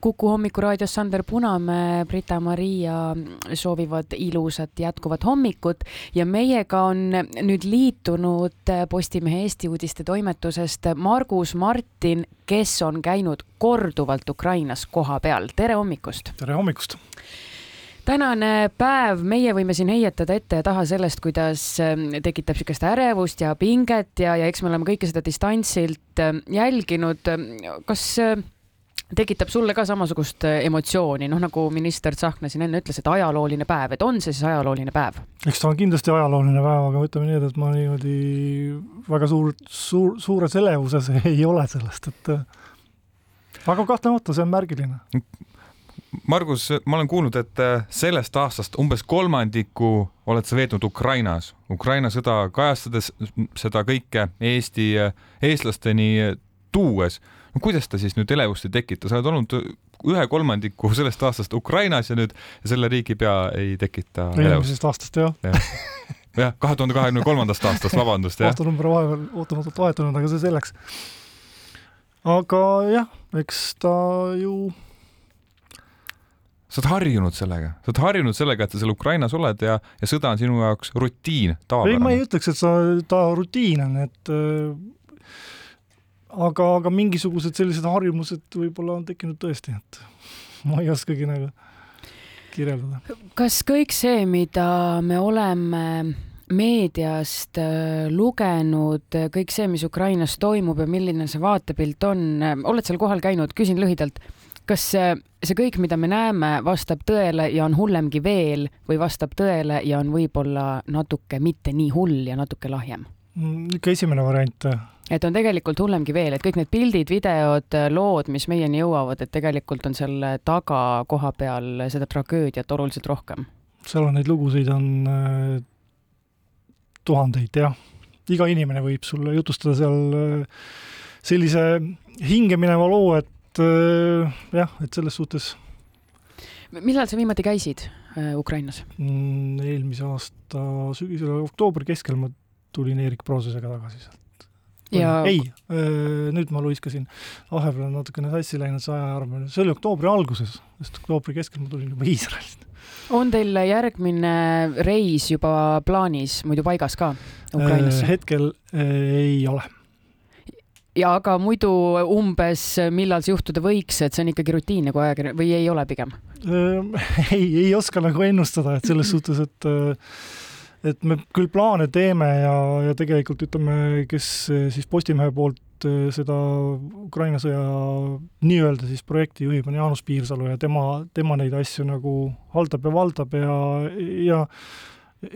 Kuku hommikuraadios Sander Punamäe, Brita-Maria soovivad ilusat jätkuvat hommikut ja meiega on nüüd liitunud Postimehe Eesti uudiste toimetusest Margus Martin, kes on käinud korduvalt Ukrainas kohapeal. tere hommikust! tere hommikust! tänane päev, meie võime siin heietada ette ja taha sellest, kuidas tekitab niisugust ärevust ja pinget ja, ja eks me oleme kõike seda distantsilt jälginud. kas tekitab sulle ka samasugust äh, emotsiooni, noh nagu minister Tsahkna siin enne ütles, et ajalooline päev, et on see siis ajalooline päev? eks ta on kindlasti ajalooline päev, aga ütleme nii, et ma niimoodi väga suur, suur, suures elevuses ei ole sellest, et äh, aga kahtlemata see on märgiline. Margus, ma olen kuulnud, et äh, sellest aastast umbes kolmandiku oled sa veetnud Ukrainas, Ukraina sõda kajastades seda kõike Eesti eestlasteni tuues no kuidas ta siis nüüd elevust ei tekita, sa oled olnud ühe kolmandiku sellest aastast Ukrainas ja nüüd selle riigi pea ei tekita eelmisest aastast jah ja. jah, kahe tuhande kahekümne kolmandast aastast, vabandust. aastanumber vahepeal ootamatult vahetunud, aga see selleks. aga jah, eks ta ju sa oled harjunud sellega, sa oled harjunud sellega, et sa seal Ukrainas oled ja, ja sõda on sinu jaoks rutiin, tavapärane. ei, ma ei ütleks, et sa, ta rutiin on, et aga, aga mingisugused sellised harjumused võib-olla on tekkinud tõesti, et ma ei oskagi nagu kirjeldada. kas kõik see, mida me oleme meediast äh, lugenud, kõik see, mis Ukrainas toimub ja milline see vaatepilt on, oled seal kohal käinud, küsin lühidalt, kas see kõik, mida me näeme, vastab tõele ja on hullemgi veel või vastab tõele ja on võib-olla natuke mitte nii hull ja natuke lahjem? Mm, ikka esimene variant et on tegelikult hullemgi veel, et kõik need pildid, videod, lood, mis meieni jõuavad, et tegelikult on selle taga koha peal seda tragöödiat oluliselt rohkem. seal on neid lugusid on äh, tuhandeid, jah. iga inimene võib sulle jutustada seal äh, sellise hingemineva loo, et äh, jah, et selles suhtes millal sa viimati käisid äh, Ukrainas mm,? eelmise aasta sügisel, oktoobri keskel ma tulin Eerik Proosesega tagasi sealt ja ei, nüüd ma luiskasin, vahepeal on natukene sassi läinud see ajaarv, see oli oktoobri alguses, sest oktoobri keskel ma tulin juba Iisraelist. on teil järgmine reis juba plaanis, muidu paigas ka Ukrainasse? hetkel ei ole ja aga muidu umbes, millal see juhtuda võiks, et see on ikkagi rutiinne kui ajakirjanik või ei ole pigem? ei, ei oska nagu ennustada, et selles suhtes, et et me küll plaane teeme ja, ja tegelikult ütleme, kes siis Postimehe poolt eh, seda Ukraina sõja nii-öelda siis projekti juhib, on Jaanus Piirsalu ja tema, tema neid asju nagu haldab ja valdab ja, ja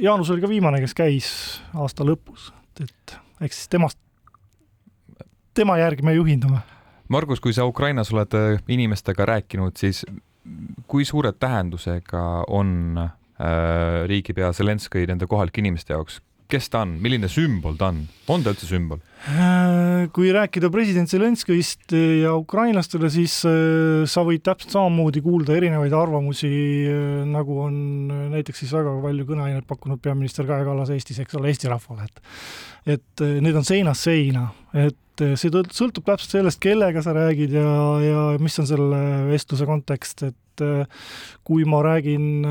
Jaanus oli ka viimane, kes käis aasta lõpus, et eks siis temast, tema järgi me juhindume. Margus, kui sa Ukrainas oled eh, inimestega rääkinud, siis kui suure tähendusega on riigipea Zelenskõi nende kohalike inimeste jaoks, kes ta on, milline sümbol ta on, on ta üldse sümbol? Kui rääkida president Zelenskõist ja ukrainlastele, siis äh, sa võid täpselt samamoodi kuulda erinevaid arvamusi, nagu on näiteks siis väga palju kõneainet pakkunud peaminister Kaja Kallas Eestis, eks ole, Eesti rahvale, et et need on seinast seina, et see sõltub täpselt sellest, kellega sa räägid ja, ja mis on selle vestluse kontekst, et kui ma räägin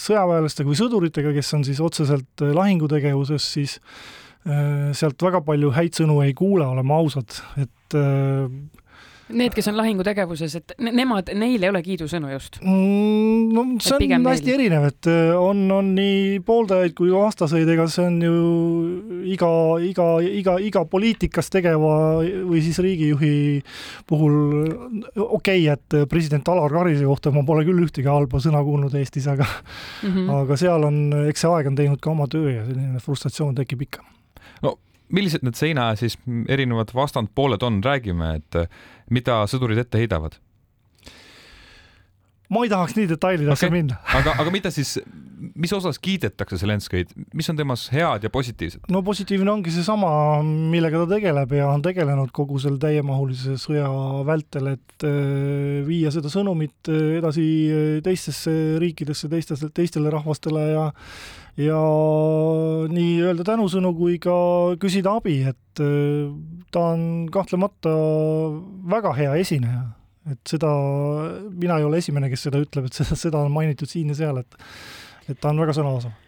sõjaväelastega või sõduritega, kes on siis otseselt lahingutegevuses, siis sealt väga palju häid sõnu ei kuule, oleme ausad, et Need, kes on lahingutegevuses, et nemad, neil ei ole kiidusõnu just mm,? no see on hästi neil. erinev, et äh, on, on nii pooldajaid kui vastaseid, ega see on ju iga, iga, iga, iga poliitikas tegeva või siis riigijuhi puhul okei okay,, et president Alar Karise kohta ma pole küll ühtegi halba sõna kuulnud Eestis, aga mm -hmm. aga seal on, eks see aeg on teinud ka oma töö ja selline frustratsioon tekib ikka. No millised need seina siis erinevad vastandpooled on, räägime, et mida sõdurid ette heidavad? ma ei tahaks nii detailidesse okay. minna aga, aga mida siis, mis osas kiidetakse Zelenskõid, mis on temas head ja positiivset? no positiivne ongi seesama, millega ta tegeleb ja on tegelenud kogu selle täiemahulise sõja vältel, et äh, viia seda sõnumit äh, edasi äh, teistesse riikidesse, teistesse, teistele rahvastele ja ja nii-öelda tänusõnu kui ka küsida abi, et ta on kahtlemata väga hea esineja et seda, mina ei ole esimene, kes seda ütleb, et seda, seda on mainitud siin ja seal, et et ta on väga sõnaosav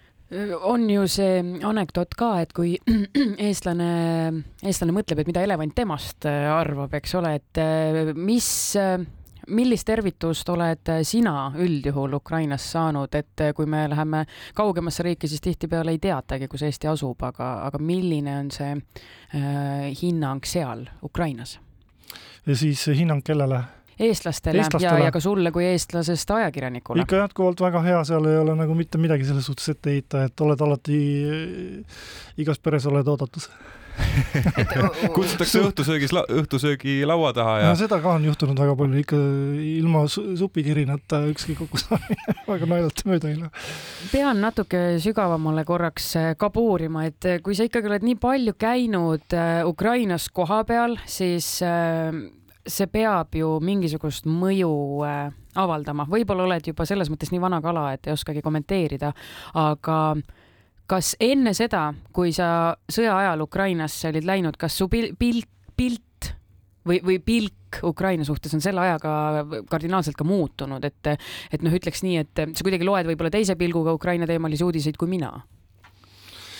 on ju see anekdoot ka, et kui eestlane, eestlane mõtleb, et mida elevant temast äh, arvab, eks ole, et äh, mis, äh, millist tervitust oled sina üldjuhul Ukrainas saanud, et kui me läheme kaugemasse riiki, siis tihtipeale ei teatagi, kus Eesti asub, aga, aga milline on see äh, hinnang seal Ukrainas? ja siis hinnang kellele? Eestlastele, eestlastele. ja, ja ka sulle kui eestlasest ajakirjanikule. ikka jätkuvalt väga hea, seal ei ole nagu mitte midagi selles suhtes ette heita, et oled alati, igas peres oled oodatud kutsutakse õhtusöögis, õhtusöögi laua taha ja no seda ka on juhtunud väga palju, ikka ilma supikirinata ükski kokkusaamine väga naljalt mööda ei lähe. pean natuke sügavamale korraks äh, ka puurima, et äh, kui sa ikkagi oled nii palju käinud äh, Ukrainas kohapeal, siis see peab ju mingisugust mõju äh, avaldama, võib-olla oled juba selles mõttes nii vana kala, et ei oskagi kommenteerida, aga kas enne seda, kui sa sõja ajal Ukrainasse olid läinud, kas su pil-, pilt, pilt või, või pilk Ukraina suhtes on selle ajaga kardinaalselt ka muutunud, et, et noh, ütleks nii, et sa kuidagi loed võib-olla teise pilguga Ukraina teemalisi uudiseid kui mina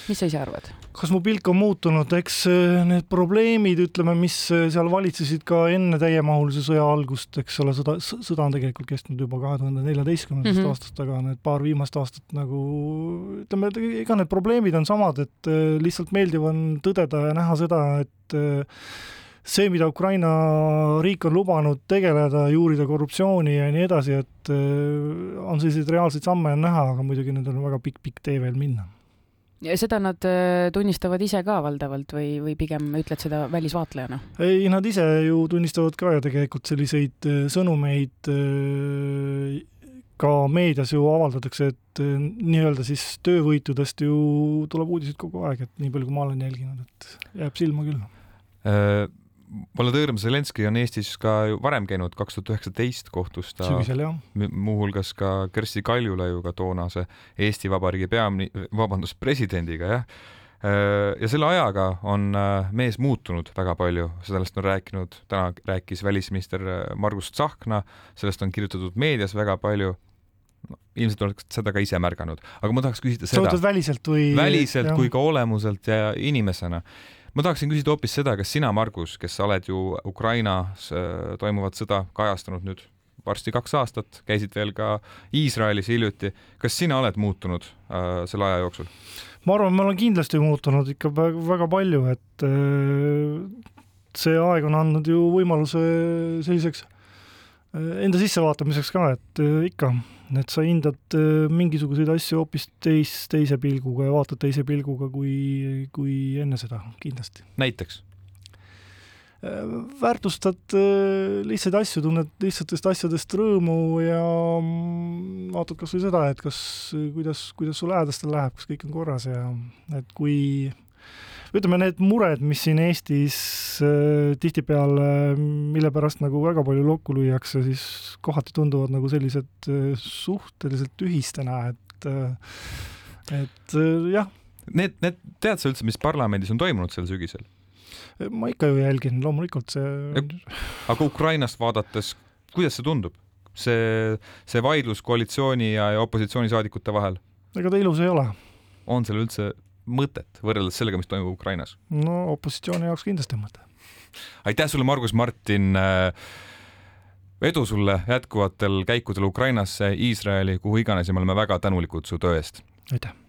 mis sa ise arvad? kas mu pilk on muutunud, eks äh, need probleemid, ütleme, mis äh, seal valitsesid ka enne täiemahulise sõja algust, eks ole, sõda, sõda on tegelikult kestnud juba kahe tuhande neljateistkümnendast mm -hmm. aastast, aga need paar viimast aastat nagu ütleme, ega need probleemid on samad, et äh, lihtsalt meeldiv on tõdeda ja näha seda, et see, mida Ukraina riik on lubanud tegeleda, juurida korruptsiooni ja nii edasi, et on selliseid reaalseid samme on näha, aga muidugi nendel on väga pikk-pikk tee veel minna ja seda nad äh, tunnistavad ise ka valdavalt või, või pigem ütled seda välisvaatlejana? ei, nad ise ju tunnistavad ka ja tegelikult selliseid äh, sõnumeid äh, ka meedias ju avaldatakse, et nii-öelda siis töövõitudest ju tuleb uudiseid kogu aeg, et nii palju, kui ma olen jälginud, et jääb silma küll Volodõr Zelenskõi on Eestis ka varem käinud, kaks tuhat üheksateist kohtus ta sügisel muuhulgas ka Kersti Kaljulaiuga, toonase Eesti Vabariigi peamini-, vabandust, presidendiga jah. Äh, ja selle ajaga on äh, mees muutunud väga palju, sellest on rääkinud, täna rääkis välisminister äh, Margus Tsahkna, sellest on kirjutatud meedias väga palju no, ilmselt oleks seda ka ise märganud, aga ma tahaks küsida seda. väliselt või? väliselt jah. kui ka olemuselt ja inimesena ma tahaksin küsida hoopis seda, kas sina, Margus, kes sa oled ju Ukrainas äh, toimuvat sõda kajastanud nüüd varsti kaks aastat, käisid veel ka Iisraelis hiljuti, kas sina oled muutunud äh, selle aja jooksul? ma arvan, ma olen kindlasti muutunud ikka väga, palju, et äh, see aeg on andnud ju võimaluse selliseks enda sissevaatamiseks ka, et äh, ikka et sa hindad äh, mingisuguseid asju hoopis teis, teise pilguga ja vaatad teise pilguga kui, kui enne seda, kindlasti. näiteks? Äh, väärtustad äh, lihtsaid asju, tunned lihtsatest asjadest rõõmu ja mm, vaatad kas või seda, et kas, kuidas, kuidas sul lähedastel läheb, kas kõik on korras ja et kui ütleme, need mured, mis siin Eestis äh, tihtipeale, mille pärast nagu väga palju lokku lüüakse, siis kohati tunduvad nagu sellised äh, suhteliselt tühistena, et äh, et äh, jah. Need, need, tead sa üldse, mis parlamendis on toimunud sel sügisel? ma ikka ju jälgin, loomulikult see aga Ukrainast vaadates, kuidas see tundub? see, see vaidlus koalitsiooni ja, ja opositsioonisaadikute vahel? ega ta ilus ei ole. on seal üldse mõtet võrreldes sellega, mis toimub Ukrainas? no opositsiooni jaoks kindlasti on mõte. aitäh sulle, Margus Martin. edu sulle jätkuvatel käikudel Ukrainasse, Iisraeli, kuhu iganes ja me oleme väga tänulikud su töö eest. aitäh